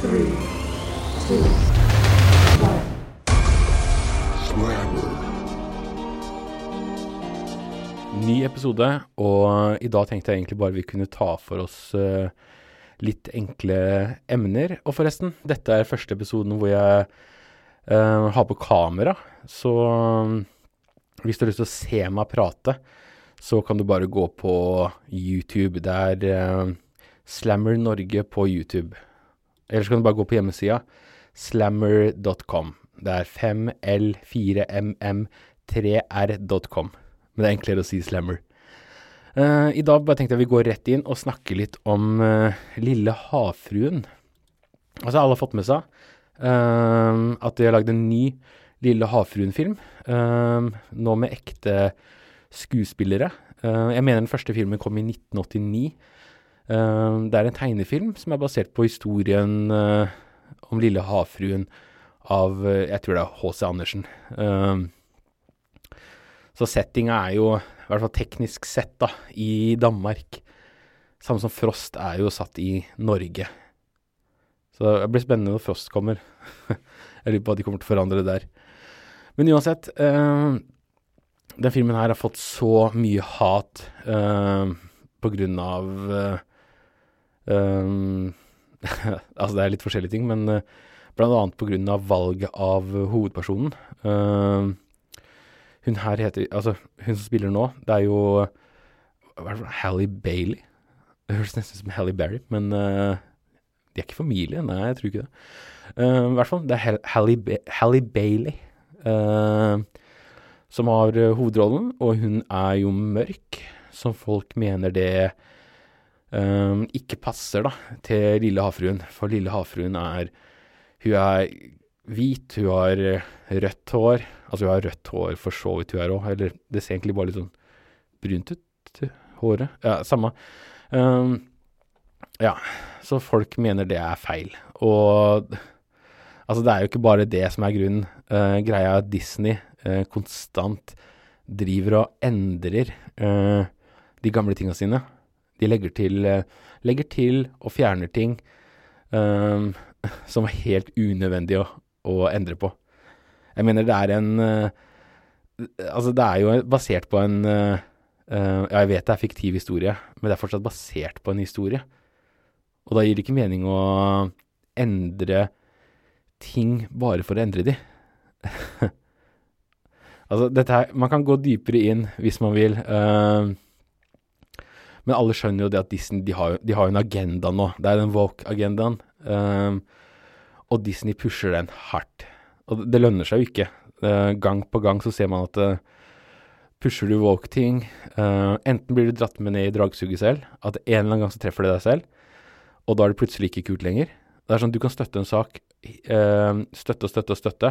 Three, two, one. Ny episode, og i dag tenkte jeg egentlig bare vi kunne ta for oss uh, litt enkle emner. Og forresten, dette er første episoden hvor jeg uh, har på kamera, så um, hvis du har lyst til å se meg prate, så kan du bare gå på YouTube. Det er uh, Slammer Norge på YouTube. Eller så kan du bare gå på hjemmesida slammer.com. Det er 5L4MM3R.com. Men det er enklere å si slammer. Uh, I dag bare tenkte jeg vi går rett inn og snakker litt om uh, Lille havfruen. Altså, alle har fått med seg uh, at de har lagd en ny Lille havfruen-film. nå med ekte skuespillere. Jeg mener den første filmen kom i 1989. Eh, det er en tegnefilm som er basert på historien eh, om Lille havfruen av eh, Jeg tror det er H.C. Andersen. Så settinga er jo, i hvert fall teknisk sett, da, i Danmark. Samme som Frost er jo satt i Norge. Så det blir spennende når Frost kommer. Jeg lurer på hva de kommer til å forandre der. Men uansett, den filmen her har fått så mye hat eh, på grunn av eh, Altså, det er litt forskjellige ting, men uh, på grunn av valget av hovedpersonen. Uh, hun her heter Altså, hun som spiller nå, det er jo hva er det Hally Bailey. Det høres nesten ut som Halle Berry, men uh, de er ikke familie. Nei, jeg tror ikke det. Uh, I hvert fall, det er Hally, ba Hally Bailey uh, som har eh, hovedrollen, og hun er jo mørk, som folk mener det eh, ikke passer da, til Lille havfruen. For Lille havfruen er Hun er hvit, hun har eh, rødt hår. Altså hun har rødt hår for så vidt hun er òg, eller det ser egentlig bare litt sånn brunt ut, håret. Ja, samme. Um, ja, så folk mener det er feil. Og altså det er jo ikke bare det som er grunnen. Uh, greia er at Disney uh, konstant driver og endrer uh, de gamle tinga sine. De legger til, eh, legger til og fjerner ting um, som er helt unødvendig å, å endre på. Jeg mener det er en uh, Altså det er jo basert på en eh, Ja, jeg vet det er fiktiv historie, men det er fortsatt basert på en historie. Og da gir det ikke mening å endre ting bare for å endre de. altså dette her Man kan gå dypere inn hvis man vil. eh, men alle skjønner jo det at Disney de har, de har en agenda nå. Det er den woke-agendaen. Um, og Disney pusher den hardt. Og det, lønner seg jo ikke. Uh, gang på gang så ser man at uh, pusher du woke-ting uh, Enten blir du dratt med ned i dragsuget selv, at en eller annen gang så treffer det deg selv, og da er det plutselig ikke kult lenger. Det er sånn du kan støtte en sak, eh, støtte og støtte og støtte,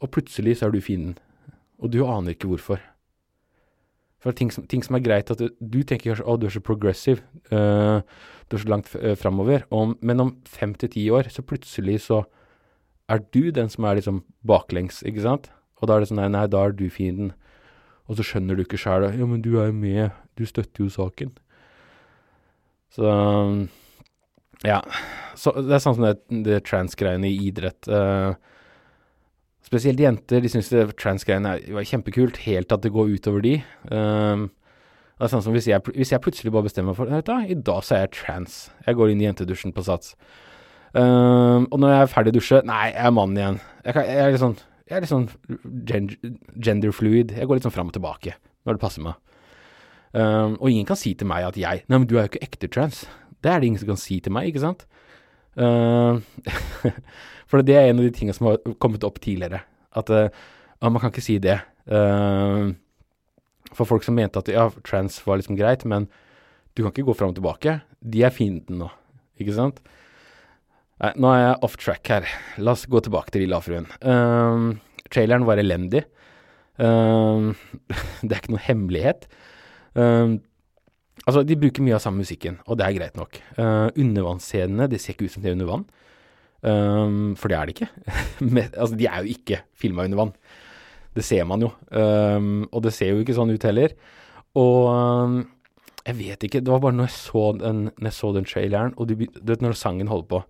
og plutselig så er du fienden. Og du aner ikke hvorfor. For ting som, ting som er greit at du, du tenker kanskje å, du er så progressive, uh, du er så langt uh, framover, men om fem til ti år så plutselig så er du den som er liksom baklengs, ikke sant? Og da er det sånn, nei, nei, da er du fienden. Og så skjønner du ikke sjæl, ja, men du er jo med, du støtter jo saken. Så ja. Så det er sånn som det, det trans-greiene i idrett. eh, spesielt jenter, de syns trans-greiene er- kjempekult, helt at det går utover de. Um, det er sånn som hvis jeg, hvis jeg plutselig bare bestemmer meg for vet du, I dag så er jeg trans. Jeg går inn i jentedusjen på Sats. Um, og når jeg er ferdig å dusje Nei, jeg er mann igjen. Jeg, kan, jeg er litt sånn, jeg er litt sånn gen gender fluid. Jeg går litt sånn fram og tilbake når det passer meg. Um, og ingen kan si til meg at jeg Nei, men du er jo ikke ekte trans. Det er det ingen som kan si til meg, ikke sant? Um, for det er en av de tingene som har kommet opp tidligere. At uh, man kan ikke si det. Um, for folk som mente at ja, trans var liksom greit, men du kan ikke gå fram og tilbake. De er fienden nå, ikke sant? Nei, nå er jeg off track her. La oss gå tilbake til Lille havfruen. Um, traileren var elendig. Um, det er ikke noe hemmelighet. Um, altså, de bruker mye av samme musikken, og det er greit nok. Uh, undervannsscenene, det ser ikke ut som det er under vann. Um, for det er det ikke. Men, altså, de er jo ikke filma under vann. Det ser man jo. Um, og det ser jo ikke sånn ut heller. Og um, jeg vet ikke, det var bare når jeg så den, jeg så den traileren, og du, du vet når sangen holder på,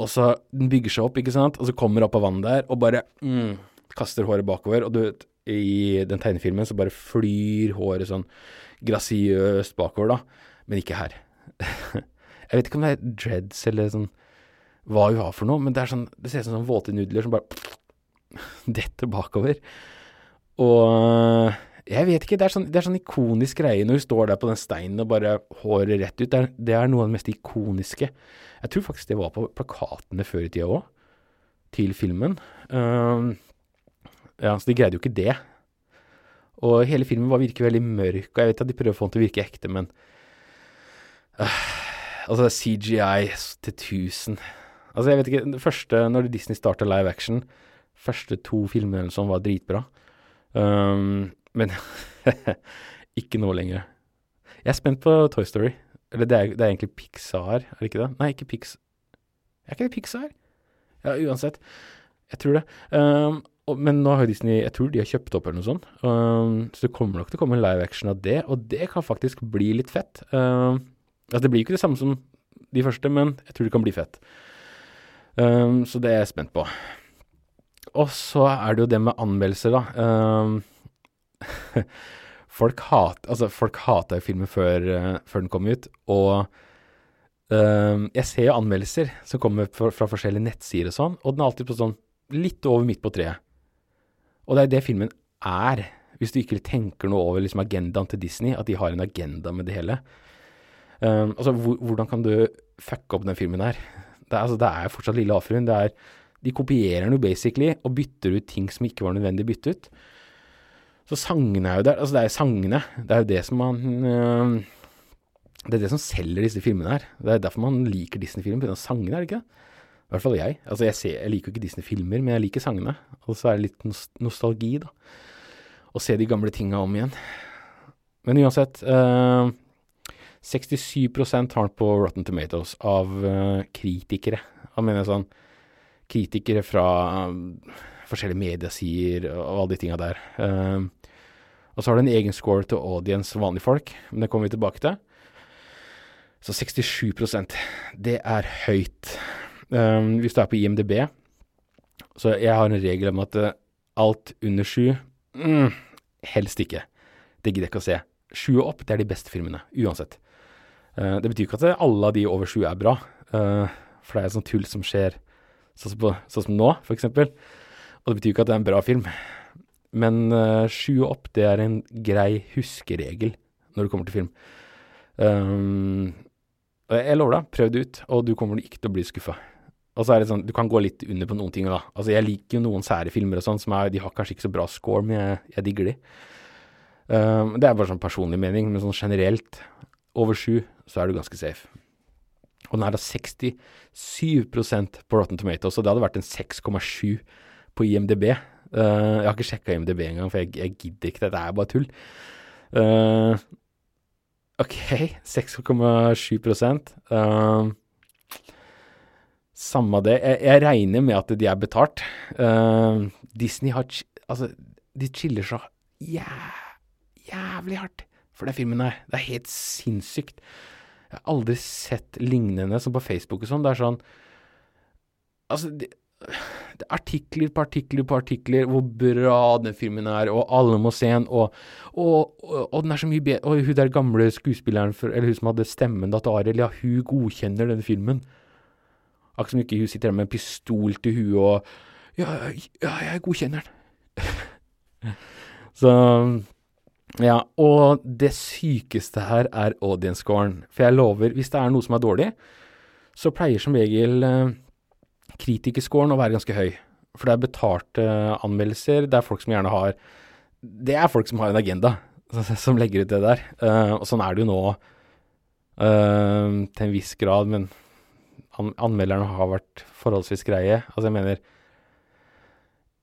Og så den bygger seg opp, ikke sant, og så kommer opp av vannet der, og bare mm, kaster håret bakover. Og du vet, i den tegnefilmen så bare flyr håret sånn grasiøst bakover, da. Men ikke her. Jeg vet ikke om det er dreads eller sånn hva hun har for noe, men det er sånn, det ser ut som sånn våte nudler som bare detter bakover. Og jeg vet ikke, det er, sånn, det er sånn ikonisk greie når hun står der på den steinen og bare håret rett ut. Det er, det er noe av det mest ikoniske. Jeg tror faktisk det var på plakatene før i tida òg, til filmen. Um, ja, så de greide jo ikke det. Og hele filmen var virker veldig mørk, og jeg vet at de prøver å få den til å virke ekte, men uh, Altså, CGI til 1000. Altså, jeg vet ikke Det første, når Disney starta live action, første to filmene eller sånn var dritbra. Um, men ikke nå lenger. Jeg er spent på Toy Story. Eller det er, det er egentlig Pixar, er det ikke det? Nei, ikke Pix... Er ikke det Pixar? Ja, uansett. Jeg tror det. Um, men nå har Disney Jeg tror de har kjøpt opp eller noe sånt. Um, så det kommer nok til å komme en live action av det, og det kan faktisk bli litt fett. Um, altså, det blir ikke det samme som de første, men jeg tror det kan bli fett. Um, så det er jeg spent på. Og så er det jo det med anmeldelser, da. Um, folk hat, altså folk hata jo filmen før, uh, før, den kom ut, og uh, jeg ser jo anmeldelser som kommer fra, fra, forskjellige nettsider og sånn, og den er alltid på sånn litt over midt på treet. Og det er det filmen er, hvis du ikke tenker noe over liksom, agendaen til Disney, at de har en agenda med det hele. Um, altså, hvordan kan du fucke opp den filmen her? Det, altså, det er fortsatt Lille havfruen. De kopierer den jo basically, og bytter ut ting som ikke var nødvendig å bytte ut. Så sangene er jo der. Altså, det er sangene. Det er jo det som man øh, Det er det som selger disse filmene her. Det er derfor man liker Disney-film, pga. sangene, er det ikke det? I hvert fall jeg. Altså, jeg, ser, jeg liker jo ikke Disney-filmer, men jeg liker sangene. Og så er det litt nostalgi, da. Å se de gamle tinga om igjen. Men uansett eh, 67 har den på Rotten Tomatoes av eh, kritikere. Da mener jeg sånn Kritikere fra forskjellige mediesider og alle de tinga der. Eh, og så har du en egen score til audience vanlige folk, men det kommer vi tilbake til. Så 67% det er høyt. Um, hvis du er på IMDb, så jeg har en regel om at uh, alt under sju mm, helst ikke. Det gidder jeg ikke å se. Sju og opp, det er de beste filmene, uansett. Uh, det betyr ikke at alle av de over sju er bra, uh, for det er sånn tull som skjer sånn som, sånn som nå, eksempel. Og det betyr ikke at det er en bra film. Men uh, sju og opp, det er en grei huskeregel når det kommer til film. Um, jeg lover deg, prøv det ut, og du kommer ikke til å bli skuffa. Og så er det sånn, du kan gå litt under på noen ting, da. Altså, jeg liker jo noen sære filmer og sånn, som er, de har kanskje ikke så bra score, men jeg, jeg digger de. Um, det er bare sånn personlig mening, men sånn generelt, over sju, så er du ganske safe. Og den er da 67% på Rotten Tomatoes, og det hadde vært en 6,7 på IMDb. Uh, jeg har ikke sjekka IMDb engang, for jeg, jeg, gidder ikke. Dette er bare tull. Uh, ok, 6,7 uh, Samme det. Jeg, jeg, regner med at de er betalt. Uh, Disney har Altså, de chiller så yeah, jævlig hardt for den filmen her. Det er helt sinnssykt. Jeg har aldri sett lignende som på Facebook og sånn. Det er sånn Altså, de, det er artikler på artikler på artikler hvor bra den filmen er, og alle må se den, og, og, og, og, den er så mye bedre Og hun der gamle skuespilleren, for, eller hun som hadde stemmen til Arild, ja, hun godkjenner denne filmen. Akkurat som ikke hun sitter der med en pistol til huet og Ja, ja, jeg godkjenner den. så Ja, og det sykeste her er audience scoren. For jeg lover, hvis det er noe som er dårlig, så pleier som regel eh, kritikerscoren å være ganske høy. For det er betalte anmeldelser. Det er folk som gjerne har Det er folk som har en agenda, som legger ut det der. Uh, og sånn er det jo nå uh, til en viss grad, men an anmelderne har vært forholdsvis greie. Altså, jeg mener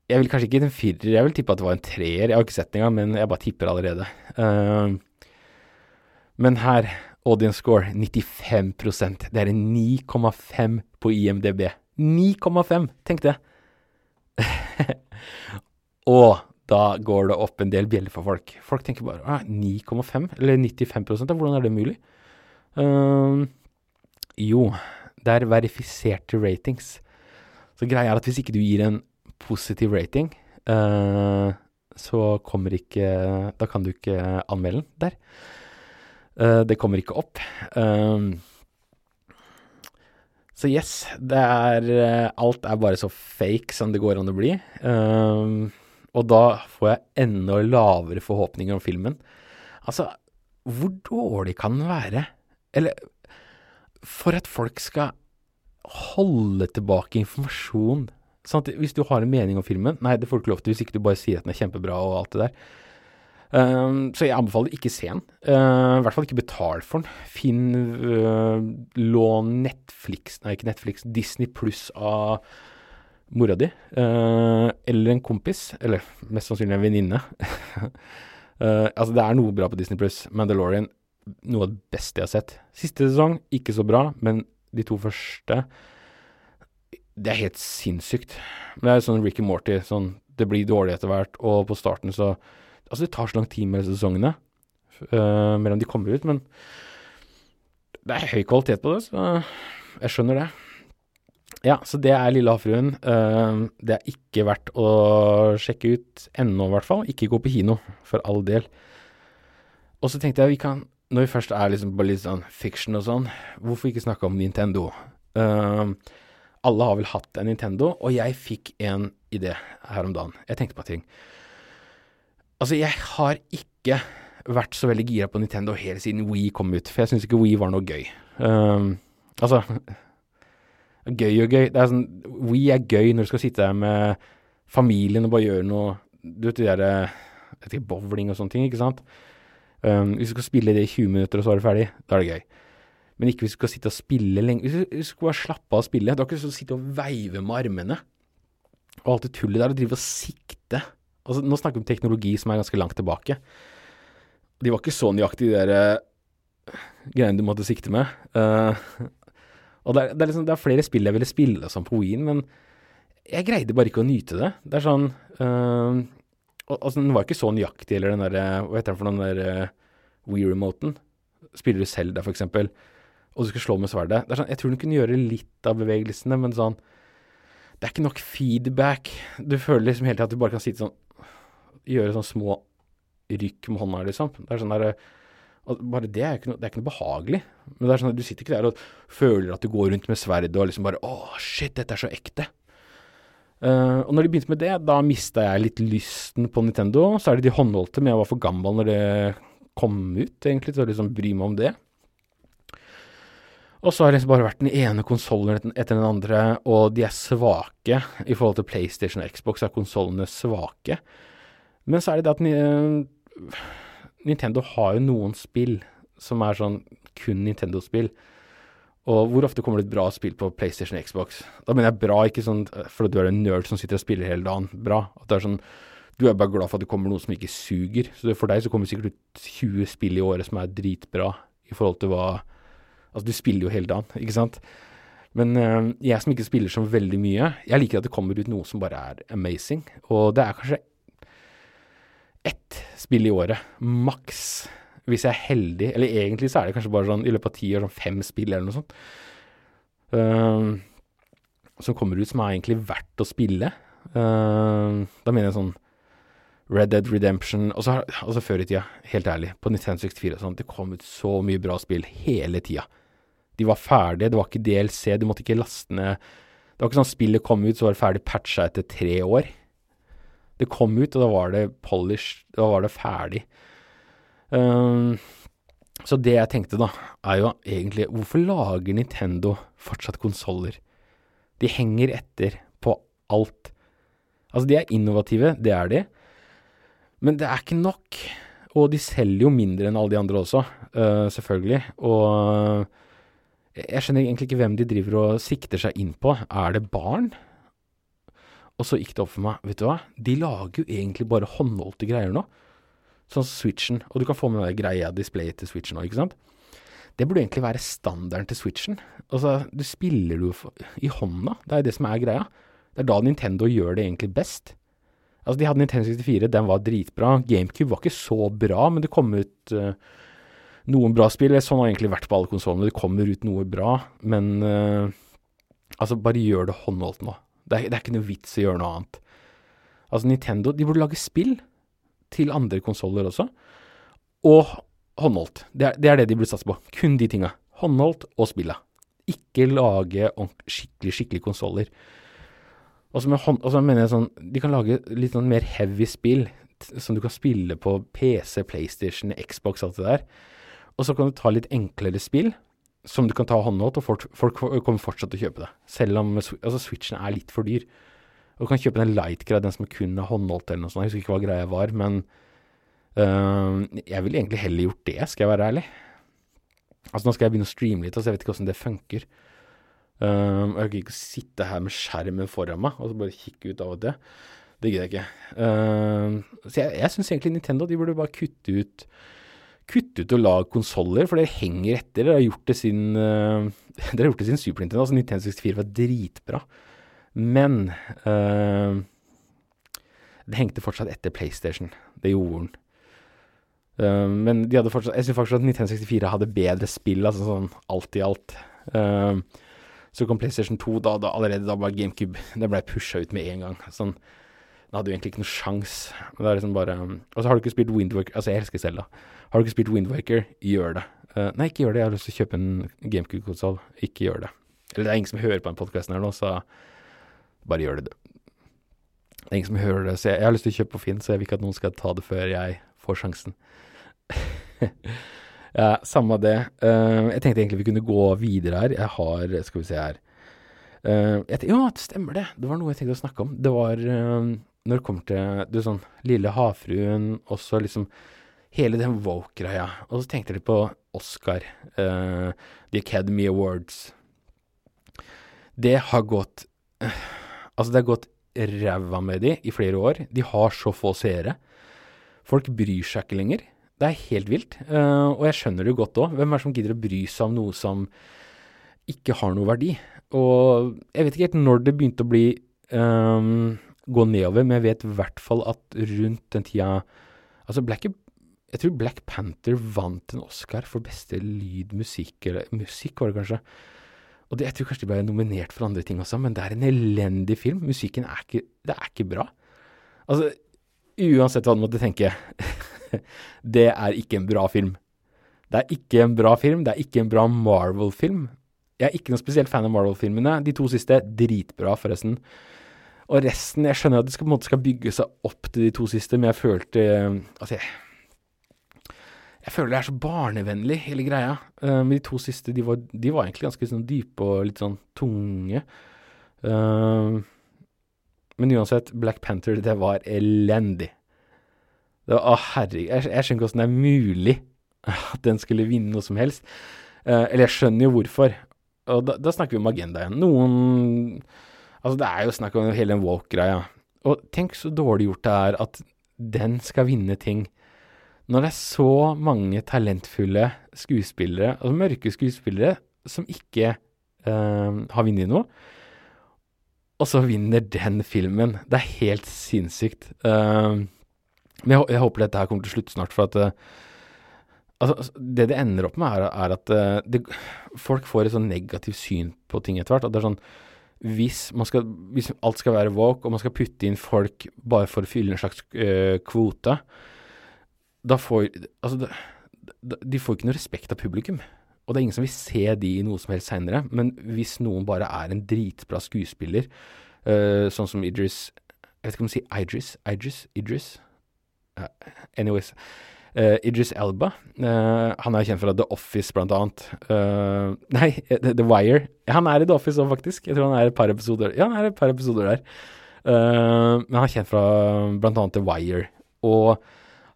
Jeg vil kanskje ikke en firer, jeg vil tippe at det var en treer. Jeg har ikke sett den engang, men jeg bare tipper allerede. Uh, men her, audience score 95% Det er en 9,5 på IMDb. 9,5. Tenk det. og da går det opp en del bjeller for folk. Folk tenker bare 9,5 eller 95% hvordan er det mulig? Uh, jo, Det er verifiserte ratings. Så greia er at hvis ikke du gir en positiv rating, uh, så kommer ikke Da kan du ikke anmelde den der. Uh, det kommer ikke opp. Um, så yes, det er Alt er bare så fake som det går an å bli. Um, og da får jeg enda lavere forhåpninger om filmen. Altså, hvor dårlig kan den være? Eller For at folk skal holde tilbake informasjon. Sånn at hvis du har en mening om filmen Nei, det får du ikke lov til hvis ikke du bare sier at den er kjempebra og alt det der. Um, så jeg anbefaler ikke se den. Uh, I hvert fall ikke betal for den. Finn uh, lån Netflix, nei ikke Netflix, Disney pluss av mora di. Uh, eller en kompis. Eller mest sannsynlig en venninne. altså, det er noe bra på Disney pluss. Mandalorian, noe av det beste jeg har sett. Siste sesong, ikke så bra, men de to første Det er helt sinnssykt. Men det er sånn Ricky Morty. Sånn, det blir dårlig etter hvert, og på starten så Altså, det tar så lang tid med sesongene uh, mellom de kommer ut, men det er høy kvalitet på det, så jeg skjønner det. Ja, så det er Lille havfruen. Uh, det er ikke verdt å sjekke ut ennå, i hvert fall. Ikke gå på kino, for all del. Og så tenkte jeg vi kan, når vi først er liksom på litt sånn fiction og sånn, hvorfor ikke snakke om Nintendo? Uh, alle har vel hatt en Nintendo, og jeg fikk en idé her om dagen. Jeg tenkte på ting. Altså, jeg har ikke vært så veldig gira på Nintendo helt siden Wii kom ut, for jeg syns ikke Wii var noe gøy. Uh, altså Gøy og gøy. Det er sånn, Wii er gøy når du skal sitte der med familien og bare gjøre noe Du vet de derre bowling og sånne ting, ikke sant? Um, hvis du skal spille det i 20 minutter, og så er du ferdig, da er det gøy. Men ikke hvis du skal sitte og spille lenge. Hvis du, skal bare slappe av og spille. Du har ikke til å sitte og veive med armene. Og alt det tullet der, og drive og sikte Altså, nå snakker vi om teknologi som er ganske langt tilbake. De var ikke så nøyaktige, de der uh, greiene du måtte sikte med. Uh, og det er, det, er liksom, det er, flere spill jeg ville spille sånn på Wien, men jeg greide bare ikke å nyte det. Det er sånn uh, Altså, den var ikke så nøyaktig, eller den derre Hva heter den for den der uh, Wii-remoten? Spiller du selv der, eksempel, og du skal slå med sverdet. Det er sånn, jeg tror du kunne gjøre litt av bevegelsene, men sånn Det er ikke nok feedback. Du føler liksom hele tiden at du bare kan sitte sånn gjøre sånne små rykk med hånda, liksom. Det er sånn der, og bare det er, ikke noe, det er ikke noe behagelig. Men det er sånn at du sitter ikke der og føler at du går rundt med sverdet og liksom bare Å, shit, dette er så ekte. Uh, og når de begynte med det, da mista jeg litt lysten på Nintendo. Så er det de håndholdte, men jeg var for gammel når det kom ut, egentlig, til å liksom bry meg om det. Og så har det liksom bare vært den ene konsollen etter den andre, og de er svake. I forhold til PlayStation og Xbox er konsollene svake. Men så er det det at Nintendo har jo noen spill som er sånn kun Nintendo-spill. Og hvor ofte kommer det et bra spill på PlayStation og Xbox? Da mener jeg bra, ikke sånn fordi du er en nerd som sitter og spiller hele dagen. Bra. At det er sånn Du er bare glad for at det kommer noe som ikke suger. Så for deg så kommer det sikkert ut 20 spill i året som er dritbra i forhold til hva Altså, du spiller jo hele dagen, ikke sant? Men øh, jeg som ikke spiller så veldig mye, jeg liker at det kommer ut noe som bare er amazing. Og det er kanskje ett spill i året, maks. Hvis jeg er heldig. Eller egentlig så er det kanskje bare sånn i løpet av ti år sånn fem spill eller noe sånt. Uh, som kommer ut som er egentlig verdt å spille. Uh, da mener jeg sånn Red Dead Redemption også, altså før i tida, helt ærlig, på 1964 og sånn, det kom ut så mye bra spill hele tida. De var ferdige, det var ikke DLC, du måtte ikke laste ned Det var ikke sånn spillet kom ut, så var det ferdig patcha etter tre år. Det kom ut, og da var det polished, da var det ferdig. Um, så det jeg tenkte da, er jo egentlig hvorfor lager Nintendo fortsatt konsoller? De henger etter på alt. Altså, de er innovative, det er de. Men det er ikke nok. Og de selger jo mindre enn alle de andre også, uh, selvfølgelig. Og jeg skjønner egentlig ikke hvem de driver og sikter seg inn på. Er det barn? Og så gikk det opp for meg, vet du hva, de lager jo egentlig bare håndholdte greier nå. Sånn Switchen, og du kan få med deg greia displayet til Switchen òg, ikke sant. Det burde egentlig være standarden til Switchen. Altså, du spiller jo i hånda, det er det som er greia. Det er da Nintendo gjør det egentlig best. Altså, de hadde Nintendo 64, den var dritbra. GameCube var ikke så bra, men det kom ut uh, noen bra spill. Sånn har det egentlig vært på alle konsollene. Det kommer ut noe bra, men uh, altså, bare gjør det håndholdt nå. Det er, det er, ikke noe vits i å gjøre noe annet. Altså, Nintendo de burde lage spill til andre konsoller også, og håndholdt. Det er, det er, det de burde satse på. Kun de tinga. Håndholdt og spilla. Ikke lage skikkelig, skikkelig konsoller. Og så mener jeg sånn De kan lage litt sånn mer heavy spill som du kan spille på PC, PlayStation, Xbox, alt det der. Og så kan du ta litt enklere spill som du kan ta håndholdt, og folk, folk kommer fortsatt til å kjøpe det. Selv om altså Switchen er litt for dyr. Og du kan kjøpe den light-greia, den som kun er håndholdt eller noe sånt. Jeg husker ikke hva greia var, men øh, jeg ville egentlig heller gjort det, skal jeg være ærlig. Altså Nå skal jeg begynne å streame litt, altså jeg vet ikke åssen det funker. Um, jeg kan ikke sitte her med skjermen foran meg og så bare kikke ut av og til. Det gidder jeg ikke. Uh, så jeg, jeg syns egentlig Nintendo de burde bare kutte ut kutte ut og lage konsoller, for dere henger etter. Dere har gjort det siden uh, Dere har gjort det siden Super Nintendo. Altså Nintendo 64 var dritbra. Men uh, det hengte fortsatt etter PlayStation. Det gjorde den. Uh, men de hadde fortsatt, jeg syns faktisk at 1964 hadde bedre spill, altså sånn alt i alt. Uh, så kom PlayStation 2, da, da allerede da var GameCube Det ble pusha ut med en gang. Sånn, da hadde du egentlig ikke noe sjans. Det er liksom bare Og så har du ikke spilt Windworker Altså, jeg elsker Selda. Har du ikke spilt Windwaker, gjør det. Uh, nei, ikke gjør det. Jeg har lyst til å kjøpe en GameCube-konsoll. Ikke gjør det. Eller det er ingen som hører på den podkasten her nå, så bare gjør det. Det er ingen som hører det, så jeg, jeg har lyst til å kjøpe på Finn, så jeg vil ikke at noen skal ta det før jeg får sjansen. ja, samme det. Uh, jeg tenkte egentlig vi kunne gå videre her. Jeg har Skal vi se her. Uh, jeg, ja, det stemmer det. Det var noe jeg tenkte å snakke om. Det var uh, når det kommer til du sånn Lille havfruen, også liksom hele den woke-greia. Og så tenkte jeg litt på Oscar, uh, The Academy Awards. Det har gått uh, Altså, det har gått ræva med de i flere år. De har så få seere. Folk bryr seg ikke lenger. Det er helt vilt. Uh, og jeg skjønner det jo godt òg. Hvem er det som gidder å bry seg om noe som ikke har noe verdi? Og jeg vet ikke helt når det begynte å bli um, gå nedover, men jeg vet i hvert fall at rundt den tida Altså Black jeg tror Black Panther vant en Oscar for beste lyd, musikk, eller musikk var det kanskje. Og det, jeg tror kanskje de ble nominert for andre ting også, men det er en elendig film. Musikken er ikke, det er ikke bra. Altså, uansett hva du måtte tenke, det er ikke en bra film. Det er ikke en bra film, det er ikke en bra Marvel-film. Jeg er ikke noe spesielt fan av Marvel-filmene. De to siste, dritbra, forresten. Og resten Jeg skjønner at det skal, på en måte skal bygge seg opp til de to siste, men jeg følte Altså, jeg jeg føler det er så barnevennlig, hele greia. Uh, men de to siste, de var, de var, egentlig ganske sånn dype og litt sånn tunge. Uh, men uansett, Black Panther, det var elendig. Det var, Å, herregud. Jeg, jeg skjønner ikke åssen det er mulig at den skulle vinne noe som helst. Uh, eller jeg skjønner jo hvorfor. Og da, da, snakker vi om agenda igjen. Noen Altså, det er jo snakk om hele den woke-greia. Og tenk så dårlig gjort det er at den skal vinne ting når det er så mange talentfulle skuespillere, altså mørke skuespillere, som ikke uh, har vunnet noe, og så vinner den filmen. Det er helt sinnssykt. Uh, men jeg, jeg, håper dette her kommer til slutt snart, for at uh, altså, Det det ender opp med, er, er at det, folk får et sånn negativt syn på ting etter hvert. At det er sånn hvis, skal, hvis, alt skal være woke, og man skal putte inn folk bare for å fylle en slags kvote, da får Altså, da, de får ikke noe respekt av publikum. Og det er ingen som vil se de i noe som helst seinere. Men hvis noen bare er en dritbra skuespiller, uh, sånn som Idris Jeg vet ikke om man sier Idris? Idris? Idris? Uh, anyways. Uh, Idris Elba. Uh, han er kjent fra The Office, blant annet. Uh, nei, The, The, Wire. Han er i The Office òg, faktisk. Jeg tror han er et par episoder Ja, han er et par episoder der. men han er kjent fra blant annet The Wire. Og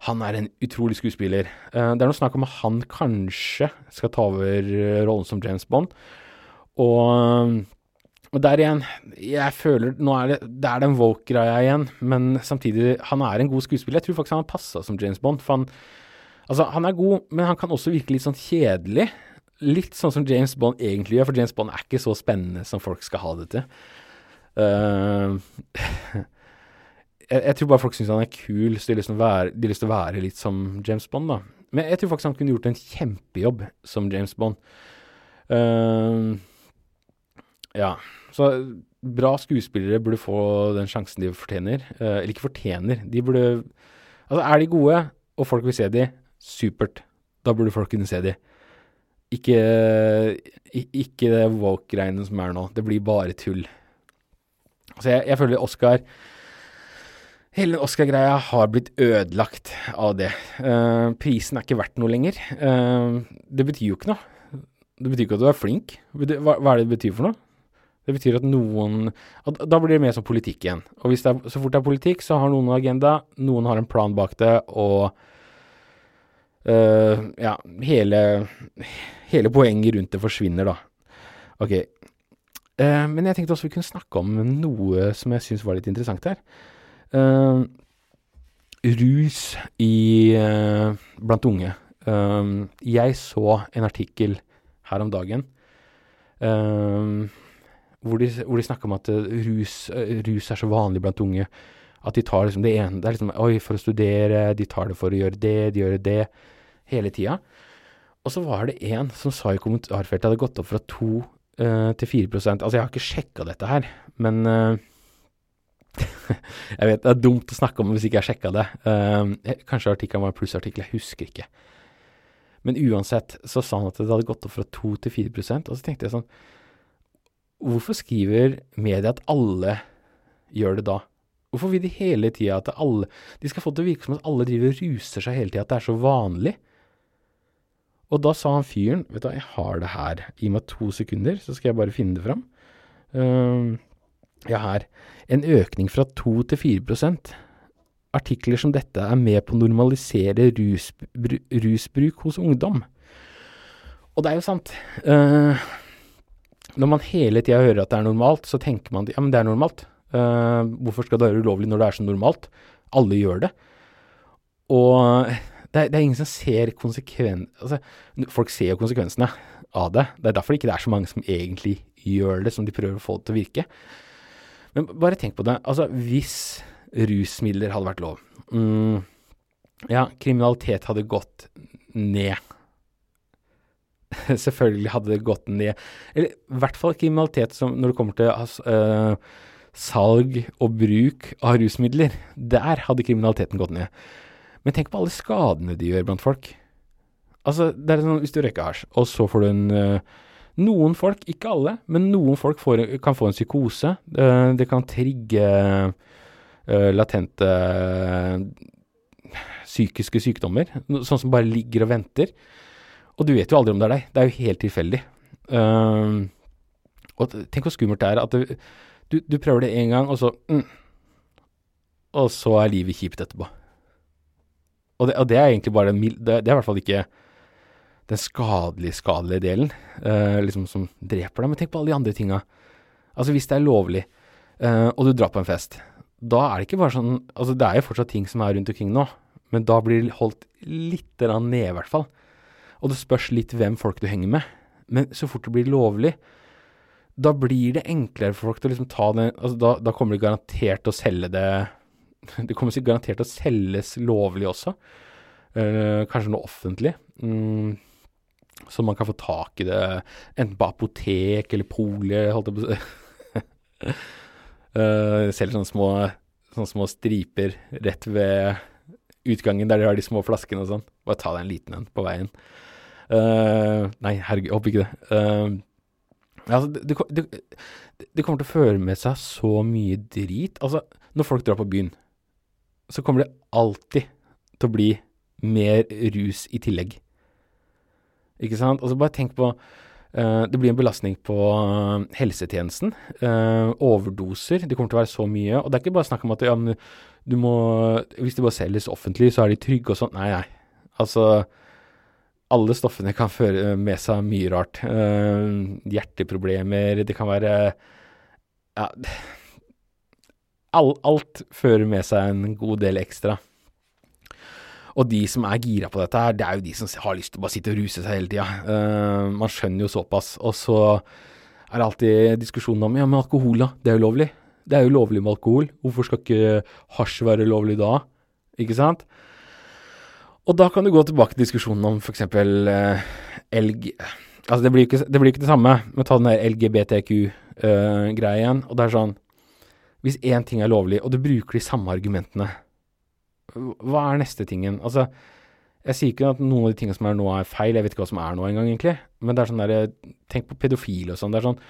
han er en utrolig skuespiller. Uh, det er noe snakk om at han kanskje skal ta over uh, rollen som James Bond. Og, og der igjen, jeg føler Nå er det, det er den Woke-greia igjen, men samtidig, han er en god skuespiller. Jeg tror faktisk han har passa som James Bond. For han, altså, han er god, men han kan også virke litt sånn kjedelig. Litt sånn som James Bond egentlig gjør, for James Bond er ikke så spennende som folk skal ha det til. Uh, jeg, jeg, tror bare folk syns han er kul, så de har lyst til å være, lyst til å være litt som James Bond, da. Men jeg tror faktisk han kunne gjort en kjempejobb som James Bond. Uh, ja, så bra skuespillere burde få den sjansen de fortjener. Uh, eller ikke fortjener, de burde Altså, er de gode, og folk vil se de, supert. Da burde folk kunne se de. Ikke, ikke det woke-greiene som er nå. Det blir bare tull. Så jeg, jeg føler Oscar Hele Oscar-greia har blitt ødelagt av det. Uh, prisen er ikke verdt noe lenger. Uh, det betyr jo ikke noe. Det betyr ikke at du er flink. Hva, hva er det det betyr for noe? Det betyr at noen at Da blir det mer som politikk igjen. Og er, så fort det er politikk, så har noen en agenda, noen har en plan bak det, og uh, Ja, hele, hele poenget rundt det forsvinner, da. Ok. men jeg tenkte også vi kunne snakke om noe som jeg syns var litt interessant her. Uh, rus i, uh, blant unge. Uh, jeg så en artikkel her om dagen hvor de, hvor de snakka om at rus, rus, er så vanlig blant unge. At de tar liksom det ene Det er liksom Oi, for å studere, de tar det for å gjøre det, de gjør det. Hele tida. Og så var det en som sa i kommentarfeltet at det hadde gått opp fra 2 til 4% Altså, jeg har ikke sjekka dette her, men jeg vet det er dumt å snakke om hvis ikke jeg sjekka det. Uh, kanskje artikkelen var en plussartikkel, jeg husker ikke. Men uansett så sa han at det hadde gått opp fra 2 til 4% og så tenkte jeg sånn Hvorfor skriver media at alle gjør det da? Hvorfor vil de hele tida at alle De skal få det til å virke som at alle driver og ruser seg hele tida, at det er så vanlig. Og da sa han fyren Vet du hva, jeg har det her. Gi meg to sekunder, så skal jeg bare finne det fram. Uh, ja, her. En økning fra 2 til 4% Artikler som dette er med på å normalisere rusbru rusbruk hos ungdom. Og det er jo sant. Uh, når man hele tida hører at det er normalt, så tenker man ja, men det er normalt. Uh, hvorfor skal det være ulovlig når det er så normalt? Alle gjør det. Og det er, det er ingen som ser konsekven... Altså, folk ser jo konsekvensene av det. Det er derfor ikke det er så mange som egentlig gjør det, som de prøver å få det til å virke. Men bare tenk på det. Altså, hvis rusmidler hadde vært lov mm, Ja, kriminalitet hadde gått ned. Selvfølgelig hadde det gått ned. Eller i hvert fall kriminalitet som når det kommer til uh, salg og bruk av rusmidler. Der hadde kriminaliteten gått ned. Men tenk på alle skadene de gjør blant folk. Altså, det er sånn hvis du røyker hasj, og så får du en uh, noen folk, ikke alle, men noen folk får, kan få en psykose. Uh, det kan trigge uh, latente psykiske sykdommer, sånn som bare ligger og venter. Og du vet jo aldri om det er deg. Det er jo helt tilfeldig. og tenk hvor skummelt det er at du, du, prøver det én gang, og så mm, Og så er livet kjipt etterpå. Og det, og det er egentlig bare det, det er i hvert fall ikke den skadelige, skadelige delen, uh, liksom som dreper deg. Men tenk på alle de andre tinga. Altså, hvis det er lovlig, uh, og du drar på en fest, da er det ikke bare sånn Altså, det er jo fortsatt ting som er rundt omkring nå, men da blir det holdt litt ned, i hvert fall. Og det spørs litt hvem folk du henger med. Men så fort det blir lovlig, da blir det enklere for folk til å liksom ta det altså da, da kommer det garantert å selge det Det kommer garantert til å selges lovlig også. Uh, kanskje noe offentlig. Mm. Så man kan få tak i det enten på apotek eller polet, holdt jeg på å si. uh, selv sånne små, sånne små striper rett ved utgangen der de har de små flaskene og sånn. Bare ta deg en liten en på veien. Uh, nei, herregud, håper ikke det. Uh, altså, det, det, det, kommer til å føre med seg så mye drit. Altså, når folk drar på byen, så kommer det alltid til å bli mer rus i tillegg. Ikke sant? Altså bare tenk på uh, Det blir en belastning på uh, helsetjenesten. Uh, overdoser. Det kommer til å være så mye. Og det er ikke bare snakk om at ja, du må Hvis det bare selges offentlig, så er de trygge og sånn. Nei, nei. Altså alle stoffene kan føre med seg mye rart. hjerteproblemer, det kan være Ja all, Alt fører med seg en god del ekstra. Og de som er gira på dette her, det er jo de som har lyst til å bare sitte og ruse seg hele tida. Uh, man skjønner jo såpass. Og så er det alltid diskusjonen om ja, men alkohol, da. Det er jo lovlig. Det er jo lovlig med alkohol. Hvorfor skal ikke hasj være lovlig da? Ikke sant? Og da kan du gå tilbake til diskusjonen om f.eks. Uh, elg... Altså, det blir jo ikke, ikke det samme, men ta den der LGBTQ-greia igjen. Og det er sånn Hvis én ting er lovlig, og du bruker de samme argumentene, hva er neste tingen? Altså, jeg sier ikke at noen av de tingene som er nå, er feil. Jeg vet ikke hva som er nå engang, egentlig. Men det er sånn derre tenk på pedofile og sånn. Det er sånn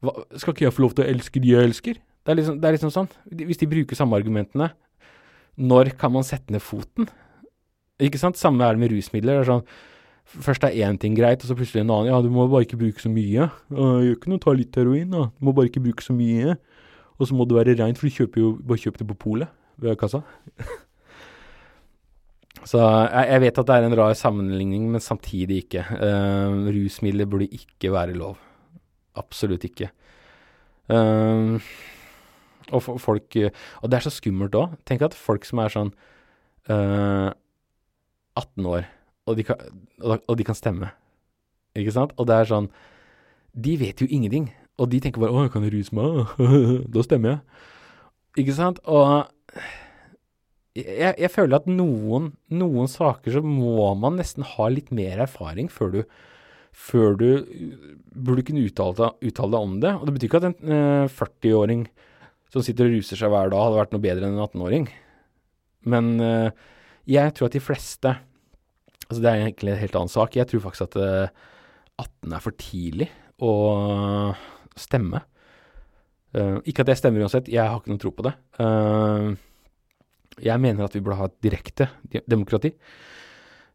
hva, Skal ikke jeg få lov til å elske de jeg elsker? Det er liksom, det er liksom sånn. Hvis de bruker samme argumentene, når kan man sette ned foten? Ikke sant? Samme er det med rusmidler. Det er sånn Først er én ting greit, og så plutselig en annen. Ja, du må bare ikke bruke så mye. Gjør ikke noe, ta litt heroin, da. Du må bare ikke bruke så mye. Og så må det være reint, for du kjøper jo bare kjøp det på polet ved kassa. Så jeg, jeg, vet at det er en rar sammenligning, men samtidig ikke. Uh, rusmidler burde ikke være lov. Absolutt ikke. Uh, og folk Og det er så skummelt òg. Tenk at folk som er sånn uh, 18 år, og de, kan, og de, kan, stemme. Ikke sant? Og det er sånn De vet jo ingenting. Og de tenker bare 'Å, jeg kan ruse meg. da stemmer jeg'. Ikke sant? Og jeg, jeg, føler at noen, noen saker så må man nesten ha litt mer erfaring før du før du burde kunne uttale, uttale deg om det. Og det betyr ikke at en eh, 40-åring som sitter og ruser seg hver dag, hadde vært noe bedre enn en 18-åring. Men eh, jeg tror at de fleste Altså det er egentlig en helt annen sak. Jeg tror faktisk at eh, 18 er for tidlig å stemme. Ikke at jeg stemmer uansett, jeg har ikke noe tro på det. Uh, jeg mener at vi burde ha et direkte demokrati.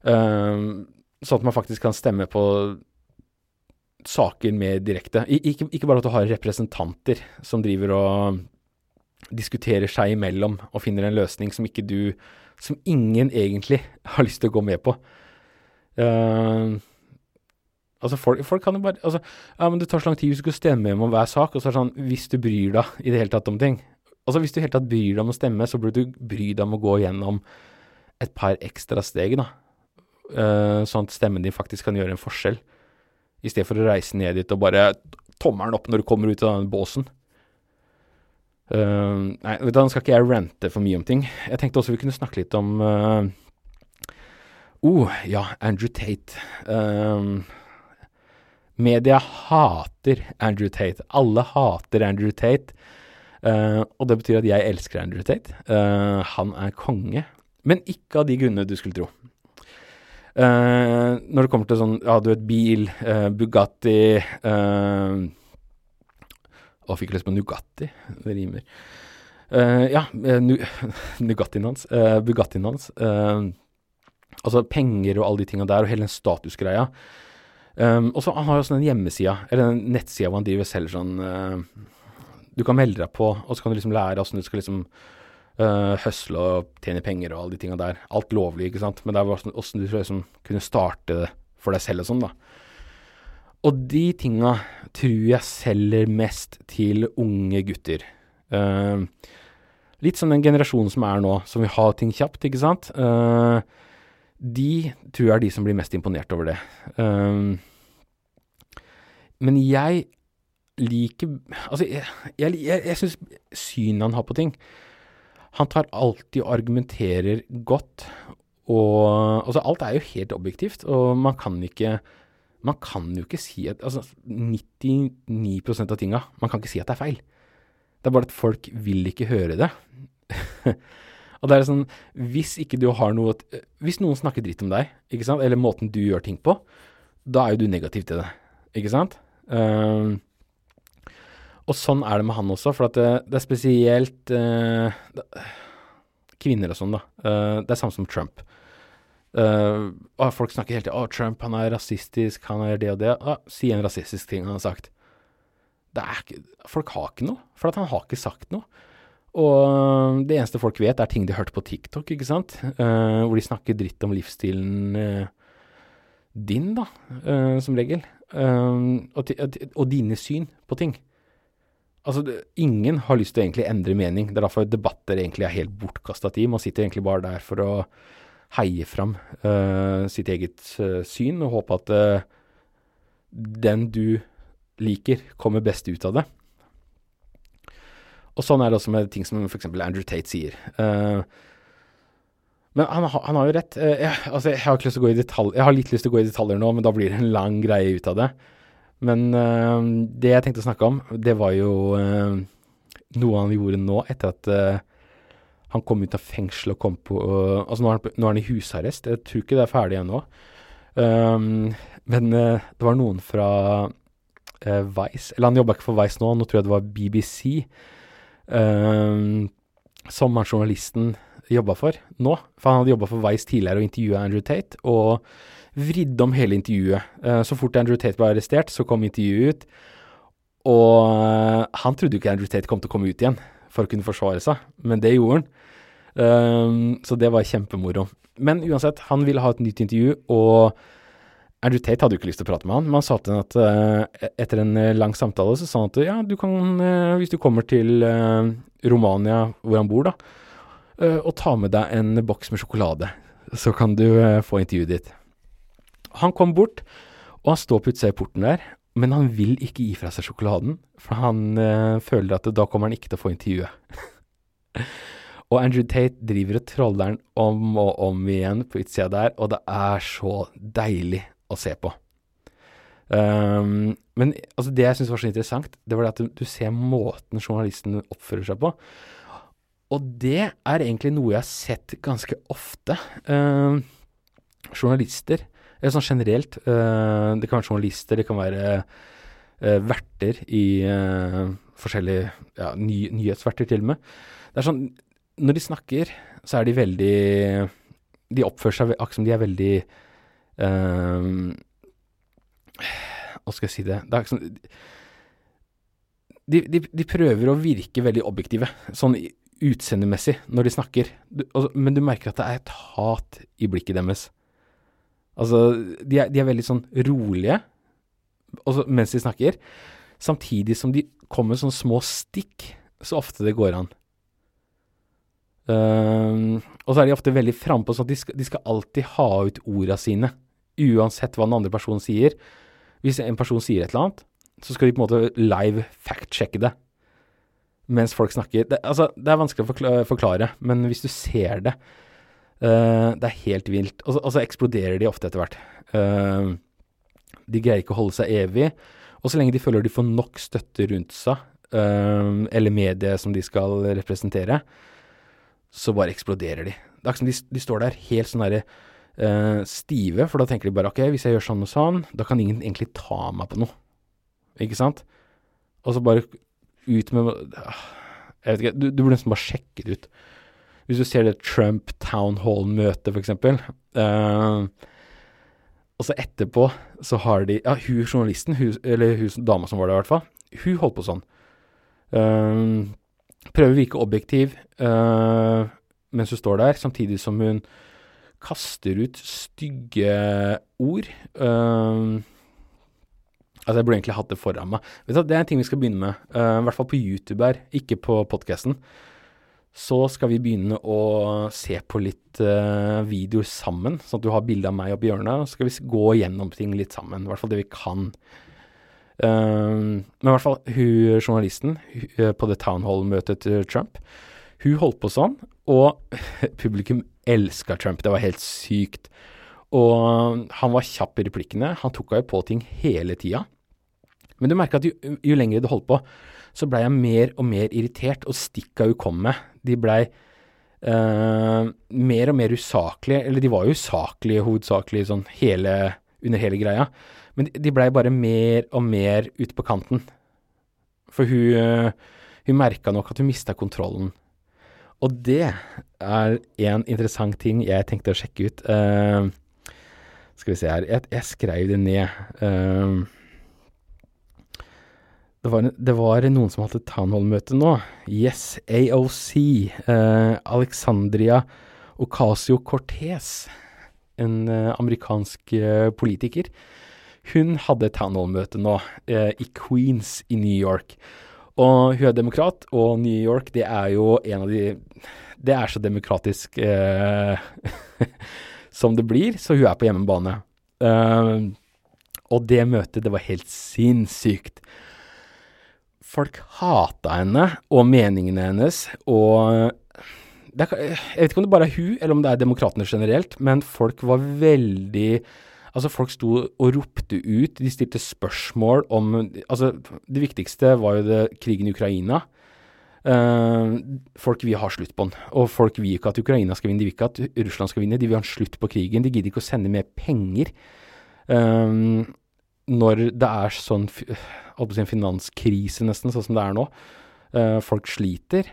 Uh, sånn at man faktisk kan stemme på saker mer direkte. Ikke, ikke, bare at du har representanter som driver og diskuterer seg imellom og finner en løsning som ikke du Som ingen egentlig har lyst til å gå med på. Uh, altså folk, folk, kan jo bare altså, Ja, men det tar så lang tid hvis du skal stemme om hver sak. Og så er det sånn Hvis du bryr deg i det hele tatt om ting Altså Hvis du hele tatt bryr deg om å stemme, så burde du bry deg om å gå gjennom et par ekstra steg, da. Uh, sånn at stemmen din faktisk kan gjøre en forskjell. I stedet for å reise ned dit og bare tommelen opp når du kommer ut av den båsen. Uh, nei, nå skal ikke jeg rante for mye om ting. Jeg tenkte også vi kunne snakke litt om uh, Oh, ja, Andrew Tate. Um, media hater Andrew Tate. Alle hater Andrew Tate. Uh, og det betyr at jeg elsker Andrew Tate. Uh, han er konge. Men ikke av de grunnene du skulle tro. Uh, når det kommer til sånn, ja, du vet, bil, Bugatti Å, fikk lyst på Nugatti. Det rimer. ja, nu, Nugattien hans. Bugattien hans. Altså penger og alle de tinga der, og hele den statusgreia. Um, og så Han har jo sånn en hjemmeside, eller en nettside hvor han driver selv sånn uh, Du kan melde deg på, og så kan du liksom lære åssen du skal liksom uh, høsle og tjene penger og alle de tinga der. Alt lovlig, ikke sant. Men det er åssen du liksom kunne starte det for deg selv og sånn, da. Og de tinga tror jeg selger mest til unge gutter. Uh, litt som den generasjonen som er nå, som vil ha ting kjapt, ikke sant. Uh, de tror jeg er de som blir mest imponert over det. Um, men jeg liker Altså, jeg, jeg, jeg, jeg syns synet han har på ting Han tar alltid og argumenterer godt, og Altså, alt er jo helt objektivt, og man kan ikke Man kan jo ikke si at Altså, 99% av tinga Man kan ikke si at det er feil. Det er bare at folk vil ikke høre det. Og det er sånn, hvis ikke du har noe Hvis noen snakker dritt om deg, ikke sant, eller måten du gjør ting på, da er jo du negativ til det, ikke sant? Um, og sånn er det med han også, for det, det, er spesielt uh, kvinner og sånn, da. Uh, det er samme som Trump. Og folk snakker hele tiden 'Å, Trump, han er rasistisk, han er det og det'. Ah, si en rasistisk ting han har sagt. Ikke, folk har ikke noe, for han har ikke sagt noe. Og det eneste folk vet, er ting de hørte på TikTok, ikke sant? Uh, hvor de snakker dritt om livsstilen uh, din, da, som regel. Og, og, dine syn på ting. Altså, det, ingen har lyst til å egentlig endre mening. Det er derfor debatter egentlig er helt bortkasta tid. Man sitter egentlig bare der for å heie fram sitt eget syn og håpe at den du liker, kommer best ut av det. Og sånn er det også med ting som f.eks. Andrew Tate sier. Uh, Men han, han har jo rett. Jeg, altså, jeg har ikke lyst til å gå i jeg har litt lyst til å gå i detaljer nå, men da blir det en lang greie ut av det. Men uh, det jeg tenkte å snakke om, det var jo uh, noe han gjorde nå etter at uh, han kom ut av fengsel og kom på Altså nå er, han, nå er han i husarrest. Jeg tror ikke det er ferdig ennå. Um, men det var noen fra Vice Eller han jobba ikke for Vice nå, nå tror jeg det var BBC. Um, som han journalisten jobba for nå. For han hadde jobba for Vice tidligere og intervjua Andrew Tate, og vridde om hele intervjuet. Eh, så fort Andrew Tate ble arrestert, så kom intervjuet ut. Og eh, han trodde jo ikke Andrew Tate kom til å komme ut igjen for å kunne forsvare seg, men det gjorde han. Um, så det var kjempemoro. Men uansett, han ville ha et nytt intervju, og Andrew Tate hadde jo ikke lyst til å prate med han, men han sa til han at eh, etter en eh, lang samtale så sa han at ja, du kan, eh, hvis du kommer til eh, Romania, hvor han bor da, eh, og ta med deg en boks med sjokolade, så kan du eh, få intervjuet ditt. Han kom bort, og han står på utsida i porten der, men han vil ikke gi fra seg sjokoladen, for han eh, føler at da kommer han ikke til å få intervjuet. og Andrew Tate driver og troller han om og om igjen på utsida der, og det er så deilig å se på. Um, men altså, det jeg syns var så interessant, det var det at du, du ser måten journalisten oppfører seg på. Og det er egentlig noe jeg har sett ganske ofte. Um, journalister, eller sånn generelt, uh, det kan være journalister, det kan være uh, verter i uh, forskjellige ja, ny, nyhetsverter til og med. Det er sånn, når de snakker, så er de veldig De oppfører seg akkurat som de er veldig Hva skal jeg si det? Det er ikke de, de, de prøver å virke veldig objektive, sånn utseendemessig, når de snakker. Du, altså, men du merker at det er et hat i blikket deres. Altså, de er, de er veldig sånn rolige også, mens de snakker, samtidig som de kommer med sånne små stikk så ofte det går an. Um, og så er de ofte veldig frampå, sånn at de skal, de skal alltid ha ut orda sine, uansett hva den andre personen sier. Hvis en person sier et eller annet, så skal de på en måte live fact-sjekke det mens folk snakker. Det, altså, det er vanskelig å forklare, men hvis du ser det eh, Det er helt vilt. Og så, og så eksploderer de ofte etter hvert. Uh, de greier ikke å holde seg evig. Og så lenge de føler de får nok støtte rundt seg, uh, eller mediet som de skal representere, så bare eksploderer de. Det er ikke som de, de står der helt sånn derre stive, for da tenker de bare ok, hvis jeg gjør sånn og sånn, da kan ingen egentlig ta meg på noe. Ikke sant? Og så bare ut med ah, Jeg vet ikke, du, du burde nesten bare sjekke det ut. Hvis du ser det Trump Town Hall-møtet, for eksempel. eh, og så etterpå så har de Ja, hun journalisten, hun, eller hun dama som var der i hvert fall, hun holdt på sånn. Uh, prøver å virke objektiv uh, mens hun står der, samtidig som hun kaster ut stygge ord. Uh, altså, jeg burde egentlig hatt det foran meg. Vet du, Det er en ting vi skal begynne med, Uh, i hvert fall på YouTube her, ikke på podkasten. Så skal vi begynne å se på litt uh, videoer sammen, sånn at du har bilde av meg og hjørnet, Og så skal vi gå gjennom ting litt sammen, i hvert fall det vi kan. Eh, men i hvert fall hun journalisten hu- eh, på det Town Hall-møtet til Trump, hun holdt på sånn, og publikum elska Trump. Det var helt sykt. Og han var kjapp i replikkene. Han tok henne på ting hele tida. Men du merka at jo, jo lenger det holdt på, så blei jeg mer og mer irritert, og stikka hun kom med, de blei uh, mer og mer usaklige. Eller de var jo usaklige hovedsakelig sånn hele, under hele greia, men de, blei bare mer og mer ute på kanten. For hun, eh, hun merka nok at hun mista kontrollen. Og det er en interessant ting jeg tenkte å sjekke ut. Uh, skal vi se her, jeg, jeg skrev det ned. Eh, det var, det var noen som hadde townhall-møte nå. Yes, AOC. Eh, Alexandria Ocasio-Cortez, en eh, amerikansk eh, politiker. Hun hadde townhall-møte nå eh, i Queens i New York. Og hun er demokrat, og New York det er jo en av de Det er så demokratisk eh, som det blir, så hun er på hjemmebane. Eh, og det møtet, det var helt sinnssykt. Folk hata henne og meningene hennes, og det er, Jeg vet ikke om det bare er hun, eller om det er demokratene generelt, men folk var veldig Altså, folk sto og ropte ut, de stilte spørsmål om Altså, det viktigste var jo det, krigen i Ukraina. Uh, folk vil ha slutt på den. Og folk vil ikke at Ukraina skal vinne, de vil ikke at Russland skal vinne. De vil ha en slutt på krigen. De gidder ikke å sende mer penger. Um, når det er sånn en finanskrise, nesten, sånn som det er nå. Uh, folk sliter.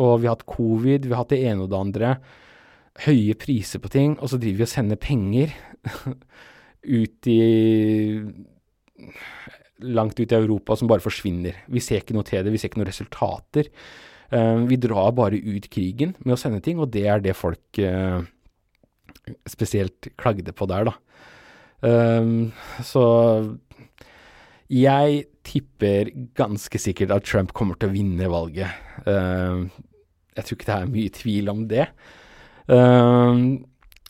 Og vi har hatt covid, vi har hatt det ene og det andre. Høye priser på ting, og så driver vi og sender penger. ut i Langt ut i Europa som bare forsvinner. Vi ser ikke noe til det, vi ser ikke noen resultater. Uh, vi drar bare ut krigen med å sende ting, og det er det folk uh, spesielt klagde på der, da. Um, så jeg tipper ganske sikkert at Trump kommer til å vinne valget. Um, jeg tror ikke det er mye tvil om det. Um,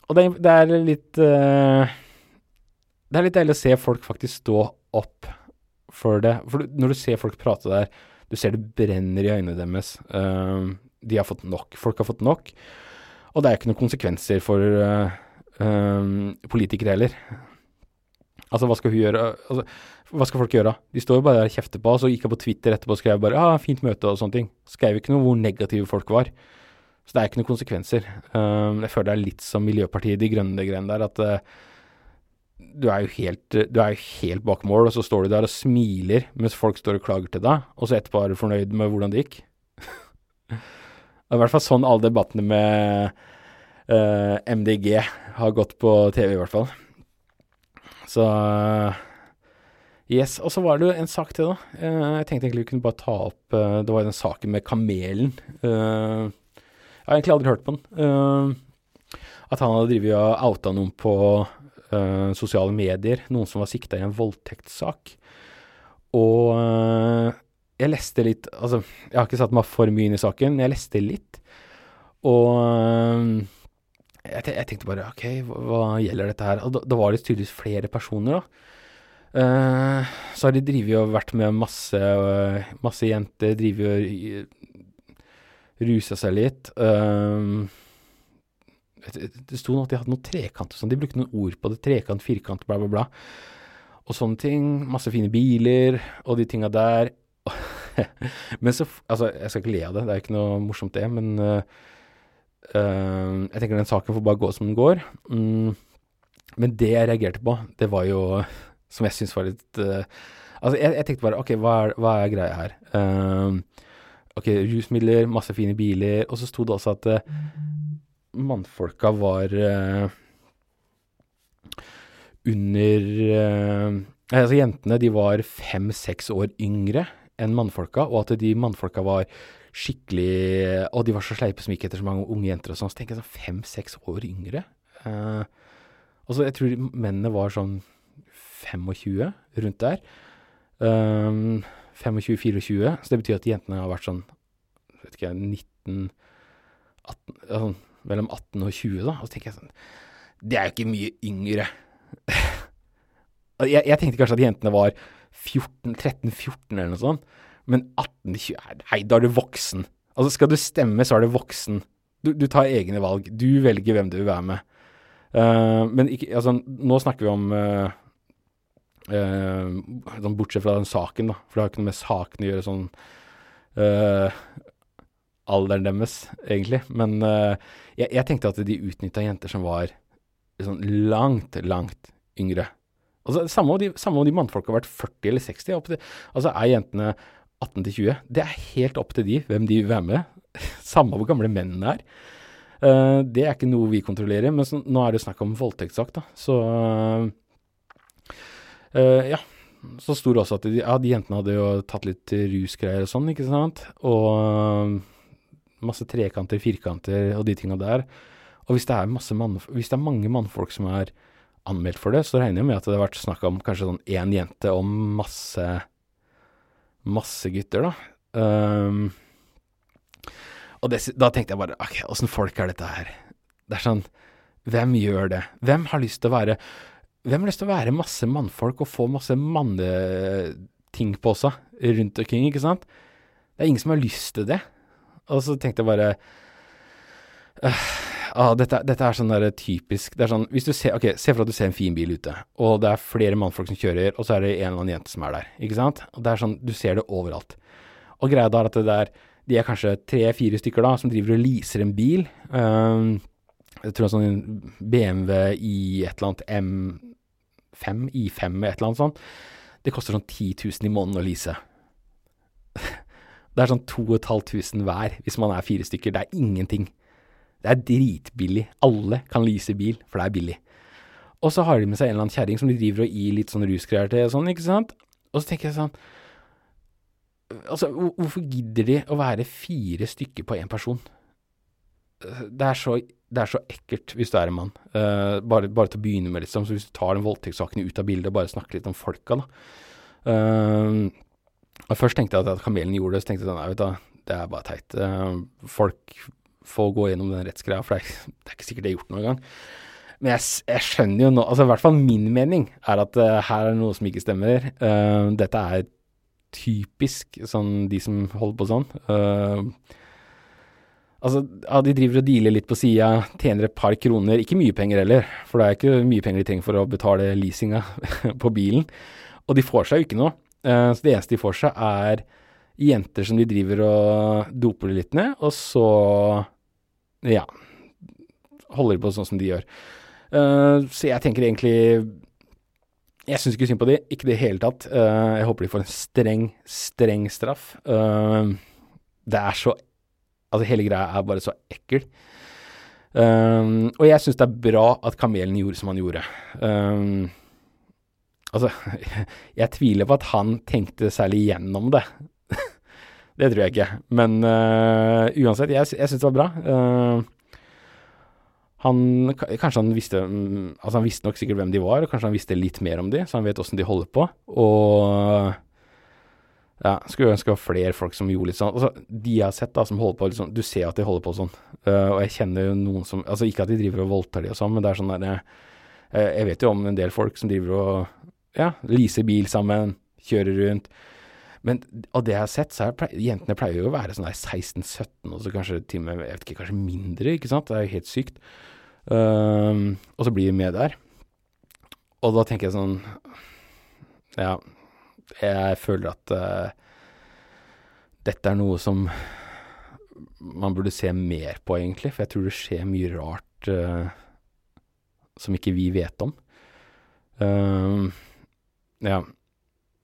og det, det, er litt uh, det er litt deilig å se folk faktisk stå opp for det. For når du ser folk prate der, du ser det brenner i øynene deres. Uh, de har fått nok. Folk har fått nok. Og det er ikke noen konsekvenser for uh, politikere heller. Altså, hva skal hun gjøre? Altså, hva skal folk gjøre? De står jo bare der og kjefter på oss, og gikk på Twitter etterpå og skrev bare ah, 'fint møte' og sånne ting. Skrev ikke noe hvor negative folk var. Så det er ikke noen konsekvenser. Um, jeg føler det er litt som Miljøpartiet De Grønne-greiene der, at uh, du er jo helt, du er jo helt bak mål, og så står du der og smiler mens folk står og klager til deg, og så etterpå er du fornøyd med hvordan det gikk. det er i hvert fall sånn alle debattene med uh, eh, MDG har gått på TV, i hvert fall. Så uh, Yes. Og så var det jo en sak til, da. Uh, jeg tenkte egentlig vi kunne bare ta opp Det var den saken med kamelen. jeg har egentlig aldri hørt på den. at han hadde drevet og outa noen på sosiale medier, noen som var sikta i en voldtektssak. Og jeg leste litt Altså, jeg har ikke satt meg for mye inn i saken, men jeg leste litt. Og jeg, jeg, tenkte bare OK, hva, hva, gjelder dette her? Og da, da var det tydeligvis flere personer, da. Uh, så har de drivet og vært med masse, uh, masse jenter, drevet og rusa seg litt. Uh, det sto noe at de hadde noen trekanter sånn. De brukte noen ord på det. Trekant, firkant, bla, bla, bla. Og sånne ting. Masse fine biler og de tinga der. men så Altså, jeg skal ikke le av det, det er ikke noe morsomt det, men uh, uh, Jeg tenker den saken får bare gå som den går. Mm, men det jeg reagerte på, det var jo Som jeg syns var litt uh, Altså, jeg, jeg, tenkte bare OK, hva er, hva er greia her? OK, rusmidler, masse fine biler, og så sto det også at mannfolka var uh, under uh, Altså jentene de var fem-seks år yngre enn mannfolka, og at de mannfolka var skikkelig Og de var så sleipe som gikk etter så mange unge jenter og sånn. Så tenker jeg sånn fem-seks år yngre. Uh, så jeg tror mennene var sånn 25, rundt der. Um, 25-24. Så det betyr at jentene har vært sånn vet ikke 19 18, sånn mellom 18 og 20, da. Og så tenker jeg sånn Det er jo ikke mye yngre. jeg, jeg, tenkte kanskje at jentene var 14, 13-14 eller noe sånt. Men 18-20 Nei, da er du voksen. Altså, skal du stemme, så er du voksen. Du, du tar egne valg. Du velger hvem du vil være med. Uh, men ikke, altså, nå snakker vi om uh, uh, Bortsett fra den saken, da. For det har ikke noe med saken å gjøre sånn alderen deres, egentlig. Men jeg, jeg, tenkte at de utnytta jenter som var sånn langt, langt yngre. Altså, samme om de, samme de mannfolka har vært 40 eller 60. Til, altså er jentene 18 til 20. Det er helt opp til de hvem de vil være med. samme hvor gamle mennene er. Uh, det er ikke noe vi kontrollerer, men så, nå er det snakk om voldtektssak, da. Så uh, ja. Så sto det også at de, ja, de jentene hadde jo tatt litt rusgreier og sånn, ikke sant. Og masse trekanter, firkanter og de tinga der. Og hvis det, mann, hvis det er mange mannfolk som er anmeldt for det, så regner jeg med at det har vært snakk om kanskje sånn én jente og masse masse gutter, da. Um, og det, da tenkte jeg bare OK, åssen folk er dette her? Det er sånn Hvem gjør det? Hvem har lyst til å være Hvem har lyst til å være masse mannfolk og få masse manneting på seg rundt omkring, ikke sant? Det er ingen som har lyst til det. Og så tenkte jeg bare Ah, dette, dette er sånn der typisk Det er sånn, hvis du ser, ok, Se for deg at du ser en fin bil ute, og det er flere mannfolk som kjører, og så er det en eller annen jente som er der. Ikke sant? Og det er sånn, Du ser det overalt. Og greia da er at det der, de er kanskje tre-fire stykker da, som driver og leaser en bil. Um, jeg tror det er sånn BMW i et eller annet M5, I5 et eller annet sånt. Det koster sånn 10 000 i måneden å lease. Det er sånn 2500 hver hvis man er fire stykker. Det er ingenting. Det er dritbillig. Alle kan lease bil, for det er billig. Og så har de med seg en eller annen kjerring som de driver og gir litt sånn rusgreier til og sånn, ikke sant. Og så tenker jeg sånn Altså, hvorfor gidder de å være fire stykker på én person? Det er, så, det er så ekkelt hvis du er en mann. Uh, bare, bare, til å begynne med, liksom. Så hvis du tar den voldtektssakene ut av bildet og bare snakker litt om folka, da. Uh, først tenkte jeg at kamelen gjorde det, så tenkte jeg at nei, vet du, det er bare teit. Uh, folk få gå gjennom den rettsgreia, for det er, det er, ikke sikkert det er gjort noen gang. Men jeg, jeg, skjønner jo nå Altså i hvert fall min mening er at uh, her er det noe som ikke stemmer. Uh, dette er typisk sånn de som holder på sånn. Uh, altså, ja, de driver og dealer litt på sida, tjener et par kroner. Ikke mye penger heller, for det er ikke mye penger de trenger for å betale leasinga på bilen. Og de får seg jo ikke noe. så det eneste de får seg, er jenter som de driver og doper litt ned, og så ja, holder på sånn som de gjør. Uh, så jeg tenker egentlig Jeg syns ikke synd på de, ikke i det hele tatt. Uh, jeg håper de får en streng, streng straff. Uh, det er så Altså, hele greia er bare så ekkel. og jeg syns det er bra at Kamelen gjorde som han gjorde. altså, jeg tviler på at han tenkte særlig gjennom det. Det tror jeg ikke. Men uh, uansett, jeg, jeg syns det var bra. Uh, han, kanskje han visste um, Altså han visste nok sikkert hvem de var, og kanskje han visste litt mer om de, så han vet åssen de holder på. Og ja, skulle ønske det var flere folk som gjorde litt sånn. Altså, de jeg har sett da, som holder på litt sånn, du ser at de holder på sånn. Uh, og jeg kjenner jo noen som Altså ikke at de driver og voldtar de og sånn, men det er sånn der Jeg vet jo om en del folk som driver og ja, leaser bil sammen, kjører rundt. Men av det jeg har sett, så er jentene pleier jo å være sånn 16-17, og så kanskje til og med, jeg vet ikke, kanskje mindre, ikke sant. Det er jo helt sykt. Um, og så blir vi med der. Og da tenker jeg sånn Ja, jeg føler at uh, dette er noe som man burde se mer på, egentlig. For jeg tror det skjer mye rart uh, som ikke vi vet om. Um, ja.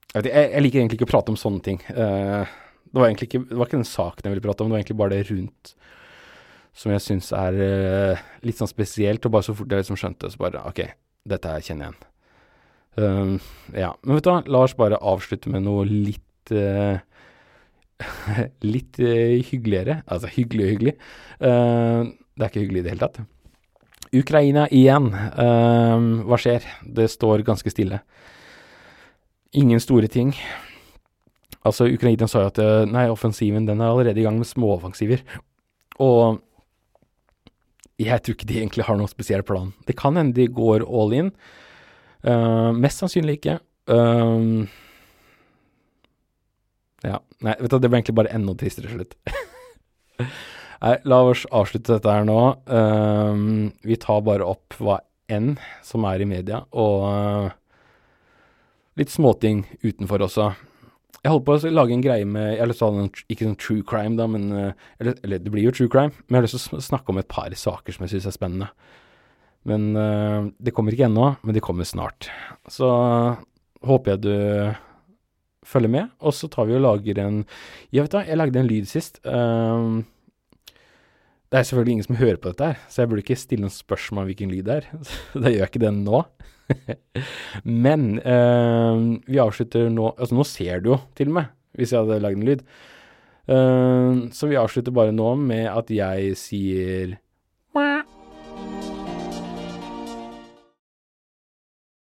Jeg, vet, jeg, jeg, liker egentlig ikke å prate om sånne ting. Uh, det, var egentlig ikke, det var ikke den saken jeg ville prate om, det var egentlig bare det rundt som jeg syns er uh, litt sånn spesielt. Og bare så fort jeg liksom skjønte så bare OK, dette her kjenner jeg igjen. Uh, ja. Men vet du hva, la oss bare avslutte med noe litt Litt hyggeligere. Altså hyggelig og hyggelig. det er ikke hyggelig i det hele tatt. Ukraina igjen. hva skjer? Det står ganske stille. Ingen store ting. Altså, Ukraina sa jo at eh, nei, offensiven den er allerede i gang med småoffensiver. Og jeg tror ikke de egentlig har noen spesiell plan. Det kan hende de går all in. Uh, mest sannsynlig ikke. Uh, ja, nei, vet du, det ble egentlig bare enda tristere slutt. nei, la oss avslutte dette her nå. Uh, vi tar bare opp hva enn som er i media, og litt småting utenfor også. Jeg holdt på å lage en greie med Jeg har lyst til å ha noen, ikke sånn true crime, da, men eh, eller, eller, det blir jo true crime, men jeg har lyst til å snakke om et par saker som jeg syns er spennende. Men uh, det kommer ikke ennå, men det kommer snart. Så uh, håper jeg du følger med, og så tar vi og lager en Jeg vet da, jeg lagde en lyd sist. Uh, det er selvfølgelig ingen som hører på dette her, så jeg burde ikke stille noen spørsmål om hvilken lyd det er. da gjør jeg ikke det nå. Men uh, vi avslutter nå Altså, nå ser du jo til og med, hvis jeg hadde lagd en lyd. Uh, så vi avslutter bare nå med at jeg sier